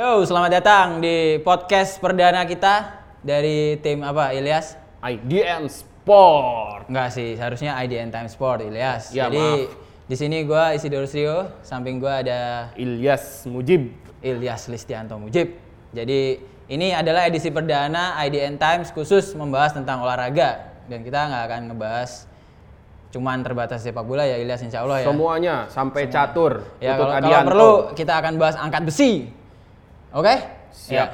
Yo, selamat datang di podcast perdana kita dari tim apa, Ilyas? IDN Sport. Enggak sih, seharusnya IDN Time Sport, Ilyas. Ya, Jadi di sini gua Isidorus Rio, samping gua ada Ilyas Mujib. Ilyas Listianto Mujib. Jadi ini adalah edisi perdana IDN Times khusus membahas tentang olahraga dan kita nggak akan ngebahas cuman terbatas sepak bola ya Ilyas insya Allah ya. Semuanya sampai catur. Ya kalau, kalau perlu kita akan bahas angkat besi. Oke? Siap. Ya.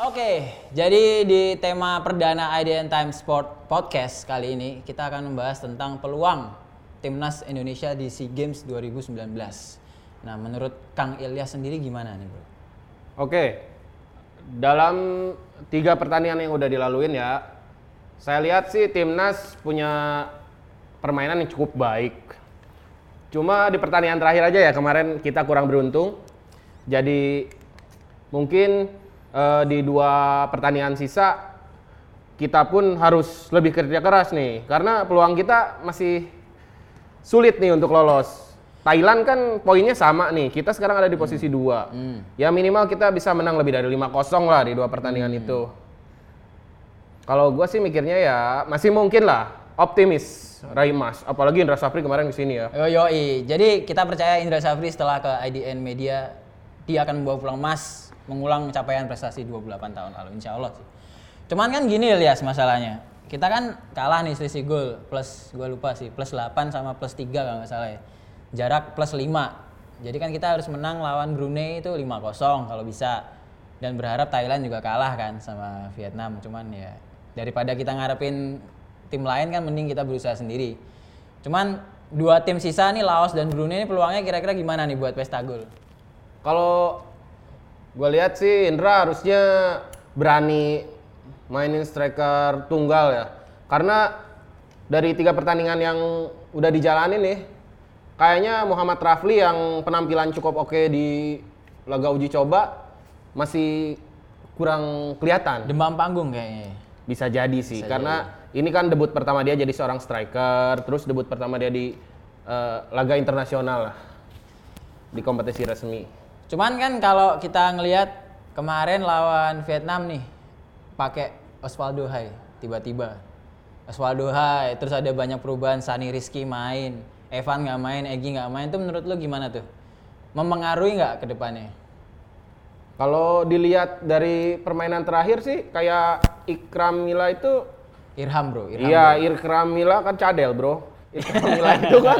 Oke, jadi di tema perdana IDN Time Sport Podcast kali ini kita akan membahas tentang peluang timnas Indonesia di SEA Games 2019. Nah, menurut Kang Ilyas sendiri gimana nih, Bro? Oke. Dalam tiga pertandingan yang udah dilaluin ya, saya lihat sih timnas punya permainan yang cukup baik. Cuma di pertandingan terakhir aja ya kemarin kita kurang beruntung. Jadi mungkin eh, di dua pertandingan sisa kita pun harus lebih kerja keras nih karena peluang kita masih sulit nih untuk lolos. Thailand kan poinnya sama nih. Kita sekarang ada di posisi dua. Ya minimal kita bisa menang lebih dari 5-0 lah di dua pertandingan itu. Kalau gua sih mikirnya ya masih mungkin lah optimis raih emas. Apalagi Indra Safri kemarin di sini ya. Yo yoi. Jadi kita percaya Indra Safri setelah ke IDN Media dia akan membawa pulang emas, mengulang capaian prestasi 28 tahun lalu insya Allah sih. Cuman kan gini Lias masalahnya. Kita kan kalah nih selisih gol plus gua lupa sih plus 8 sama plus 3 kalau nggak salah ya. Jarak plus 5. Jadi kan kita harus menang lawan Brunei itu 5-0 kalau bisa. Dan berharap Thailand juga kalah kan sama Vietnam. Cuman ya daripada kita ngarepin tim lain kan mending kita berusaha sendiri. Cuman dua tim sisa nih Laos dan Brunei ini peluangnya kira-kira gimana nih buat pesta gol? Kalau gue lihat sih Indra harusnya berani mainin striker tunggal ya. Karena dari tiga pertandingan yang udah dijalani nih, kayaknya Muhammad Rafli yang penampilan cukup oke di laga uji coba masih kurang kelihatan. Demam panggung kayaknya. Bisa jadi sih, karena ini kan debut pertama dia jadi seorang striker, terus debut pertama dia di eh, laga internasional lah, di kompetisi resmi. Cuman kan kalau kita ngelihat kemarin lawan Vietnam nih pakai Osvaldo Hai tiba-tiba. Osvaldo Hai, terus ada banyak perubahan Sani Rizky main, Evan nggak main, Egi nggak main. Itu menurut lu gimana tuh? Mempengaruhi nggak ke depannya? Kalau dilihat dari permainan terakhir sih kayak Ikram Mila itu Irham bro, Irham. iya Ikram Mila kan cadel, Bro. Ikram Mila itu kan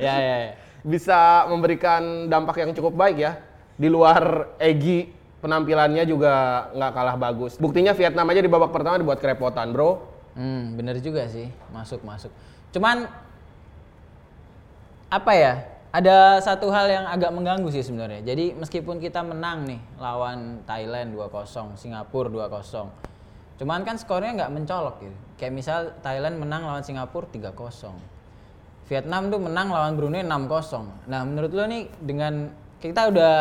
ya ya. ya. bisa memberikan dampak yang cukup baik ya. Di luar Egi penampilannya juga nggak kalah bagus. Buktinya Vietnam aja di babak pertama dibuat kerepotan, Bro. Hmm, bener juga sih, masuk masuk. Cuman apa ya? Ada satu hal yang agak mengganggu sih sebenarnya. Jadi meskipun kita menang nih lawan Thailand 2-0, Singapura 2-0. Cuman kan skornya nggak mencolok gitu. Kayak misal Thailand menang lawan Singapura 3-0. Vietnam tuh menang lawan Brunei 6-0. Nah, menurut lo nih dengan kita udah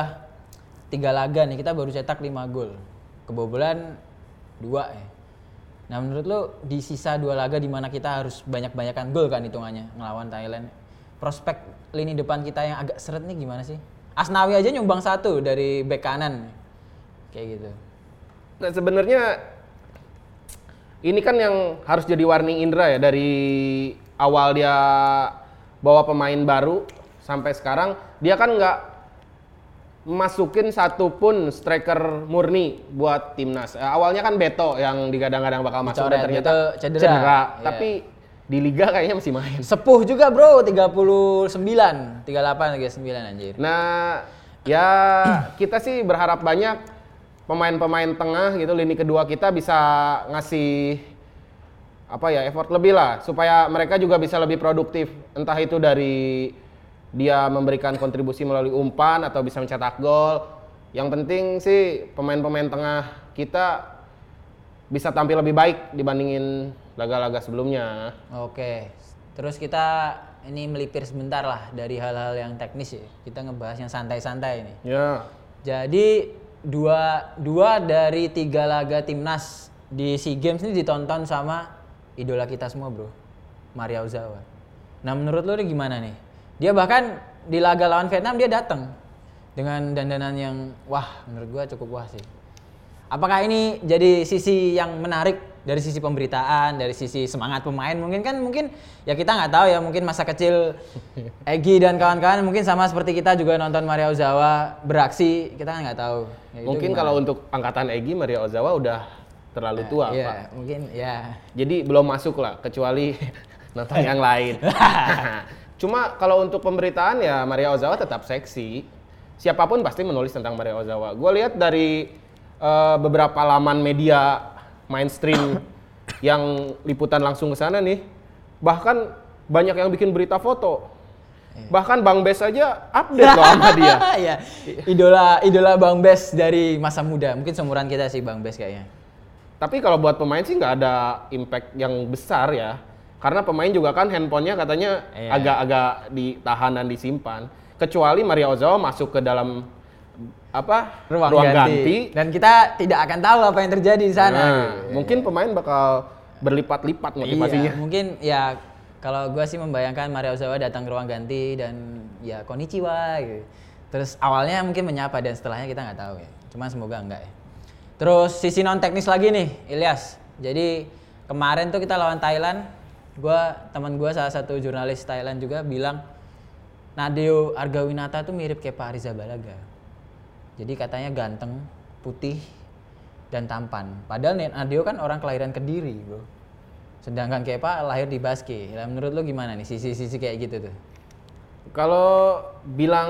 tiga laga nih, kita baru cetak 5 gol. Kebobolan 2 ya. Nah menurut lo di sisa dua laga di mana kita harus banyak-banyakan gol kan hitungannya ngelawan Thailand. Prospek lini depan kita yang agak seret nih gimana sih? Asnawi aja nyumbang satu dari bek kanan. Kayak gitu. Nah, sebenarnya ini kan yang harus jadi warning Indra ya dari awal dia bawa pemain baru sampai sekarang dia kan nggak masukin satupun striker murni buat timnas. Eh, awalnya kan Beto yang digadang-gadang bakal masuk dan ternyata Beto cedera. Iya. Tapi di liga kayaknya masih main. Sepuh juga bro, 39, 38, 39 anjir. Nah, ya kita sih berharap banyak pemain-pemain tengah gitu lini kedua kita bisa ngasih apa ya effort lebih lah supaya mereka juga bisa lebih produktif entah itu dari dia memberikan kontribusi melalui umpan atau bisa mencetak gol. Yang penting sih pemain-pemain tengah kita bisa tampil lebih baik dibandingin laga-laga sebelumnya. Oke, terus kita ini melipir sebentar lah dari hal-hal yang teknis ya. Kita ngebahas yang santai-santai ini. Ya. Jadi dua dua dari tiga laga timnas di SEA Games ini ditonton sama idola kita semua, Bro. Maria Ozawa. Nah, menurut lo ini gimana nih? Dia bahkan di laga lawan Vietnam dia datang dengan dandanan yang wah, menurut gua cukup wah sih. Apakah ini jadi sisi yang menarik dari sisi pemberitaan, dari sisi semangat pemain mungkin kan mungkin ya kita nggak tahu ya mungkin masa kecil Egi dan kawan-kawan mungkin sama seperti kita juga nonton Maria Ozawa beraksi kita kan nggak tahu. Ya, Mungkin kalau untuk angkatan Egi, Maria Ozawa udah terlalu tua, Iya, Pak. mungkin ya. Jadi belum masuk lah, kecuali nonton yang lain. Cuma kalau untuk pemberitaan ya Maria Ozawa tetap seksi. Siapa pun pasti menulis tentang Maria Ozawa. Gue lihat dari eh, beberapa laman media mainstream yang liputan langsung ke sana nih, bahkan banyak yang bikin berita foto. Bahkan Bang Bes aja update loh sama dia. Iya. Idola idola Bang Bes dari masa muda. Mungkin seumuran kita sih Bang Bes kayaknya. Tapi kalau buat pemain sih nggak ada impact yang besar ya. Karena pemain juga kan handphonenya katanya Iya. agak-agak ditahan dan disimpan. Kecuali Maria Ozawa masuk ke dalam apa Ruang, ganti. Dan kita tidak akan tahu apa yang terjadi di sana. Nah, gitu. mungkin pemain bakal berlipat-lipat motivasinya. Iya, mungkin ya kalau gue sih membayangkan Maria Ozawa datang ke ruang ganti dan ya konnichiwa gitu. Terus awalnya mungkin menyapa dan setelahnya kita nggak tahu ya. Cuma semoga enggak ya. Terus sisi non teknis lagi nih, Ilyas. Jadi kemarin tuh kita lawan Thailand. Gua teman gua salah satu jurnalis Thailand juga bilang Nadeo Argawinata tuh mirip kayak Pak Riza Balaga. Jadi katanya ganteng, putih, dan tampan. Padahal Nadeo kan orang kelahiran Kediri, bro. Sedangkan Kepa lahir di Baske. Nah, menurut lo gimana nih sisi-sisi kayak gitu tuh? Kalau bilang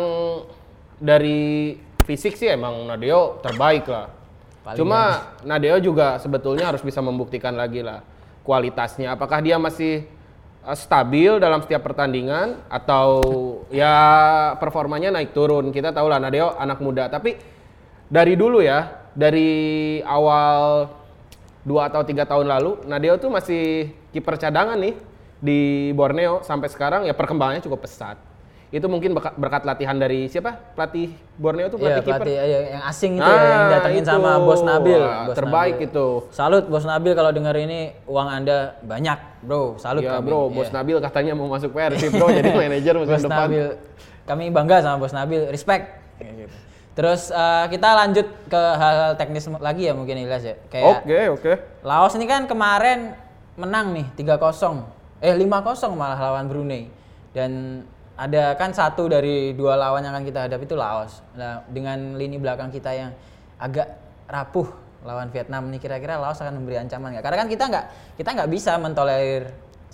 dari fisik sih emang Nadeo terbaik lah. Paling Cuma Nadeo juga sebetulnya harus bisa membuktikan lagi lah kualitasnya. Apakah dia masih stabil dalam setiap pertandingan atau ya performanya naik turun. Kita tahu lah Nadeo anak muda. Tapi dari dulu ya, dari awal dua atau tiga tahun lalu, Nadeo tuh masih kiper cadangan nih di Borneo sampai sekarang ya perkembangannya cukup pesat. Itu mungkin berkat, latihan dari siapa? Pelatih Borneo tuh pelatih kiper. pelatih iya, yang asing itu ya, yang Ah, datengin itu. sama Bos Nabil. Wah, Bos terbaik Nabil. itu. Salut Bos Nabil kalau dengar ini uang Anda banyak, Bro. Salut Ya kami. bro, Bos Iya. Nabil katanya mau masuk Persib bro, jadi manajer musim Bos depan. Nabil. Kami bangga sama Bos Nabil, respect. Terus eh, kita lanjut ke hal-hal teknis lagi ya mungkin Ilyas ya. Kayak Oke, oke. Laos ini kan kemarin menang nih 3-0. Eh 5-0 malah lawan Brunei. Dan ada kan satu dari dua lawan yang akan kita hadapi itu Laos. Nah, dengan lini belakang kita yang agak rapuh lawan Vietnam nih kira-kira Laos akan memberi ancaman nggak? Karena kan kita nggak kita nggak bisa mentolerir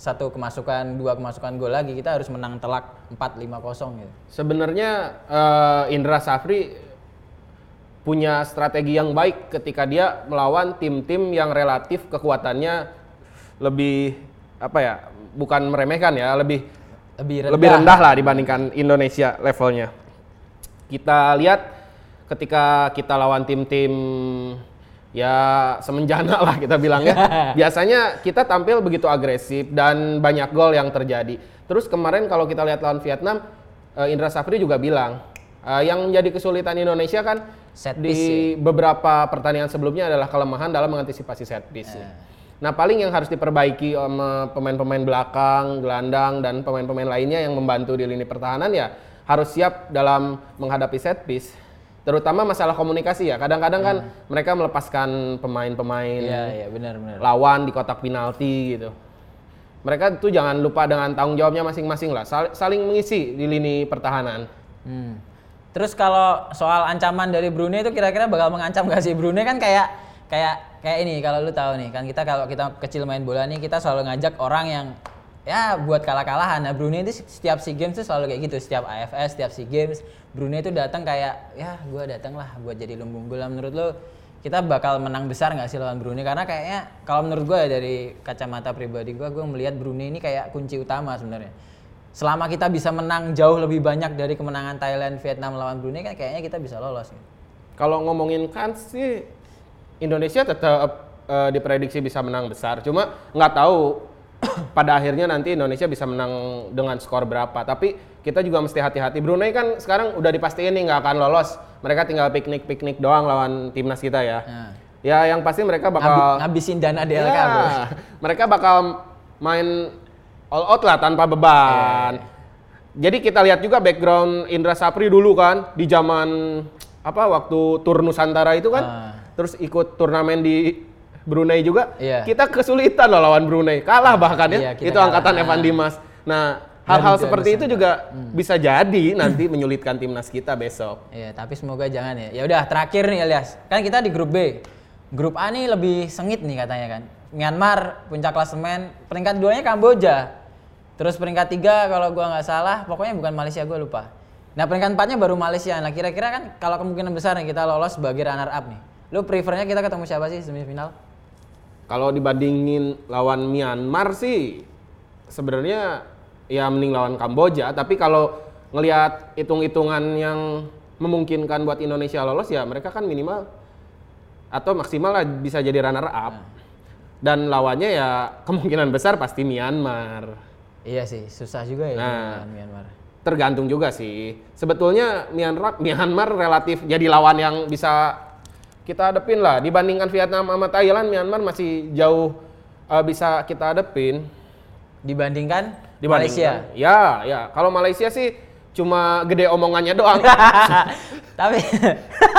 satu kemasukan, dua kemasukan gol lagi. Kita harus menang telak 4-5-0 gitu. Sebenarnya eh, Indra Safri punya strategi yang baik ketika dia melawan tim-tim yang relatif kekuatannya lebih apa ya? Bukan meremehkan ya, lebih Lebih rendah. lebih rendah lah dibandingkan Indonesia levelnya. Kita lihat ketika kita lawan tim-tim ya semenjana lah kita bilang ya. Biasanya kita tampil begitu agresif dan banyak gol yang terjadi. Terus kemarin kalau kita lihat lawan Vietnam, eh, Indra Safri juga bilang eh, yang menjadi kesulitan Indonesia kan Set di piece ya. beberapa pertandingan sebelumnya adalah kelemahan dalam mengantisipasi set piece. ya. Nah paling yang harus diperbaiki sama pemain-pemain belakang, gelandang dan pemain-pemain lainnya yang membantu di lini pertahanan ya harus siap dalam menghadapi set piece. Terutama masalah komunikasi ya. Kadang-kadang kan mereka melepaskan pemain-pemain benar benar. lawan di kotak penalti gitu. Mereka tuh jangan lupa dengan tanggung jawabnya masing-masing lah, sal- saling mengisi di lini pertahanan. Hmm. Terus kalau soal ancaman dari Brunei itu kira-kira bakal mengancam gak sih Brunei kan kayak kayak kayak ini kalau lu tahu nih kan kita kalau kita kecil main bola nih kita selalu ngajak orang yang ya buat kalah-kalahan. Nah Brunei itu setiap SEA Games tuh selalu kayak gitu, setiap AFS, setiap SEA Games Brunei itu datang kayak ya gua datang lah buat jadi lumbung bola menurut lu kita bakal menang besar nggak sih lawan Brunei karena kayaknya kalau menurut gue dari kacamata pribadi gue gue melihat Brunei ini kayak kunci utama sebenarnya selama kita bisa menang jauh lebih banyak dari kemenangan Thailand, Vietnam lawan Brunei kan kayaknya kita bisa lolos. gitu. Kalau ngomongin kans sih Indonesia tetap eh, diprediksi bisa menang besar. Cuma nggak tahu pada akhirnya nanti Indonesia bisa menang dengan skor berapa. Tapi kita juga mesti hati-hati. Brunei kan sekarang udah dipastiin nih nggak akan lolos. Mereka tinggal piknik-piknik doang lawan timnas kita ya. Nah. Ya yang pasti mereka bakal ngabisin dana DLK, Ya, Bro. mereka bakal main all out lah tanpa beban. Iya, Jadi kita lihat juga background Indra Sapri dulu kan di zaman apa waktu tur Nusantara itu kan, Ah. Terus ikut turnamen di Brunei juga. Iya. Kita kesulitan loh lawan Brunei, kalah bahkan ya. Iya, itu kalah. angkatan Ah. Evan Dimas. Nah hal-hal seperti itu juga bisa jadi nanti menyulitkan timnas kita besok. Iya, tapi semoga jangan ya. Ya udah, terakhir nih Elias. Kan kita di grup B. Grup A nih lebih sengit nih katanya kan. Myanmar puncak klasemen, peringkat duanya Kamboja. Terus peringkat tiga kalau gua nggak salah, pokoknya bukan Malaysia gua lupa. Nah peringkat empatnya baru Malaysia. Nah kira-kira kan kalau kemungkinan besar nih kita lolos sebagai runner up nih. Lu prefernya kita ketemu siapa sih semifinal? Kalau dibandingin lawan Myanmar sih sebenarnya ya mending lawan Kamboja, tapi kalau ngelihat hitung-hitungan yang memungkinkan buat Indonesia lolos ya mereka kan minimal atau maksimal lah bisa jadi runner up. Dan lawannya ya kemungkinan besar pasti Myanmar. Iya sih, susah juga ya Nah. lawan Myanmar. Tergantung juga sih. Sebetulnya Myanmar, Myanmar relatif jadi lawan yang bisa kita hadepin lah. Dibandingkan Vietnam sama Thailand, Myanmar masih jauh uh, bisa kita hadepin. Dibandingkan, Dibandingkan- Malaysia. Ya, ya. Kalau Malaysia sih cuma gede omongannya doang. tapi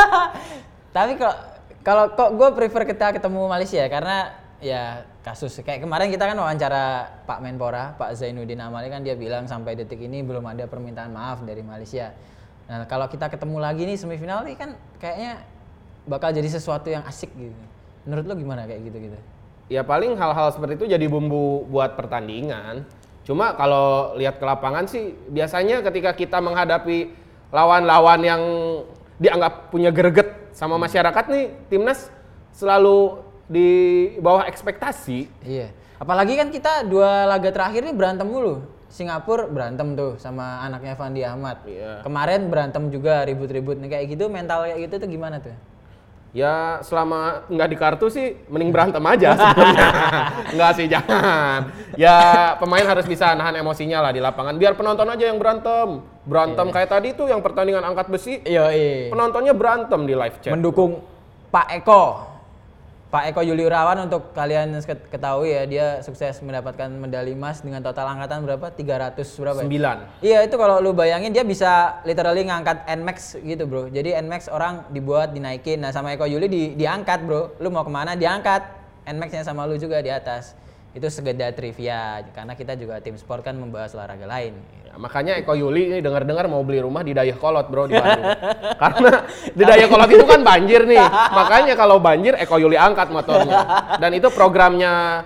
tapi kalau kalau kok gue prefer kita ketemu Malaysia karena ya kasus kayak kemarin kita kan wawancara Pak Menpora Pak Zainuddin Amali kan dia bilang sampai detik ini belum ada permintaan maaf dari Malaysia. Nah kalau kita ketemu lagi nih semifinal nih kan kayaknya bakal jadi sesuatu yang asik gitu. Menurut lo gimana kayak gitu gitu? ya paling hal-hal seperti itu jadi bumbu buat pertandingan. Cuma kalau lihat ke lapangan sih biasanya ketika kita menghadapi lawan-lawan yang dianggap punya greget sama masyarakat nih, timnas selalu di bawah ekspektasi. Iya. Apalagi kan kita dua laga terakhir nih berantem mulu. Singapura berantem tuh sama anaknya Fandi Ahmad. Iya. Kemarin berantem juga ribut-ribut nih kayak gitu mental kayak gitu tuh gimana tuh? Ya selama nggak di kartu sih mending berantem aja sebenarnya. nggak sih jangan. Ya pemain harus bisa nahan emosinya lah di lapangan. Biar penonton aja yang berantem. Berantem kayak tadi tuh yang pertandingan angkat besi. Iya, iya. Penontonnya berantem di live chat. Mendukung Pak Eko. Pak Eko Yuli Irawan untuk kalian ket- ketahui ya dia sukses mendapatkan medali emas dengan total angkatan berapa? 300 berapa? ya? Sembilan. Iya itu kalau lu bayangin dia bisa literally ngangkat Nmax gitu bro. Jadi Nmax orang dibuat dinaikin. Nah sama Eko Yuli di, diangkat bro. Lu mau ke mana diangkat. Nmax-nya sama lu juga di atas. Itu sekedar trivia karena kita juga tim sport kan membahas olahraga lain. Ya, makanya Eko Yuli ini dengar-dengar mau beli rumah di Dayakolot bro di Bandung. Karena di Dayakolot itu kan banjir nih. Makanya kalau banjir Eko Yuli angkat motornya. Dan itu programnya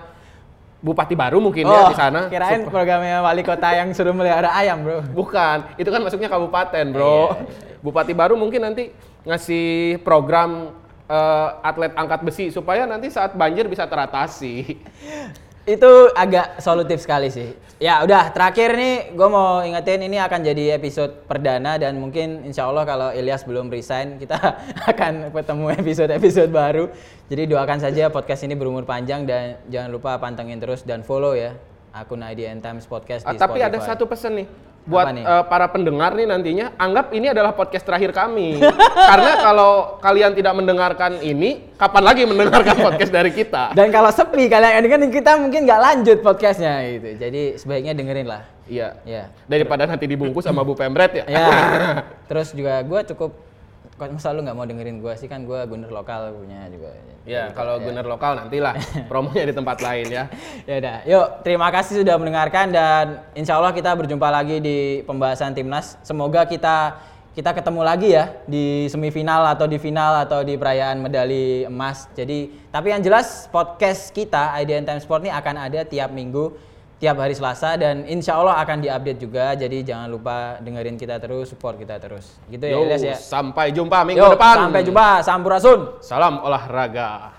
Bupati baru mungkin ya di sana. Oh, Kirain programnya wali kota yang suruh melihara ayam bro. Bukan, itu kan masuknya kabupaten, Iya, bro. Bupati baru mungkin nanti ngasih program eh, atlet angkat besi supaya nanti saat banjir bisa teratasi. itu agak solutif sekali sih. Ya udah terakhir nih gue mau ingetin ini akan jadi episode perdana dan mungkin insya Allah kalau Ilyas belum resign kita akan ketemu episode-episode baru. Jadi doakan saja podcast ini berumur panjang dan jangan lupa pantengin terus dan follow ya akun IDN Times Podcast Ah, di tapi ada Spotify. satu pesan nih buat eh, para pendengar nih nantinya anggap ini adalah podcast terakhir kami. Karena kalau kalian tidak mendengarkan ini, kapan lagi mendengarkan podcast dari kita? Dan kalau sepi kalian dengerin kita mungkin nggak lanjut podcastnya gitu. Jadi sebaiknya dengerin lah. Iya. Ya. Daripada nanti dibungkus sama Bu Pemret ya. Ya. Terus juga gue cukup kok masa lu nggak mau dengerin gue sih kan gue gunner lokal punya juga. Ya, kalau gunner lokal nantilah promonya di tempat lain ya. ya udah, yuk terima kasih sudah mendengarkan dan insya Allah kita berjumpa lagi di pembahasan timnas. Semoga kita kita ketemu lagi ya di semifinal atau di final atau di perayaan medali emas. Jadi tapi yang jelas podcast kita IDN Time Sport ini akan ada tiap minggu, tiap hari Selasa dan insya Allah akan diupdate juga. Jadi jangan lupa dengerin kita terus, support kita terus. Gitu ya, Yo, Ilyas ya. sampai jumpa minggu Yuk, depan. sampai jumpa, sampurasun. Salam olahraga.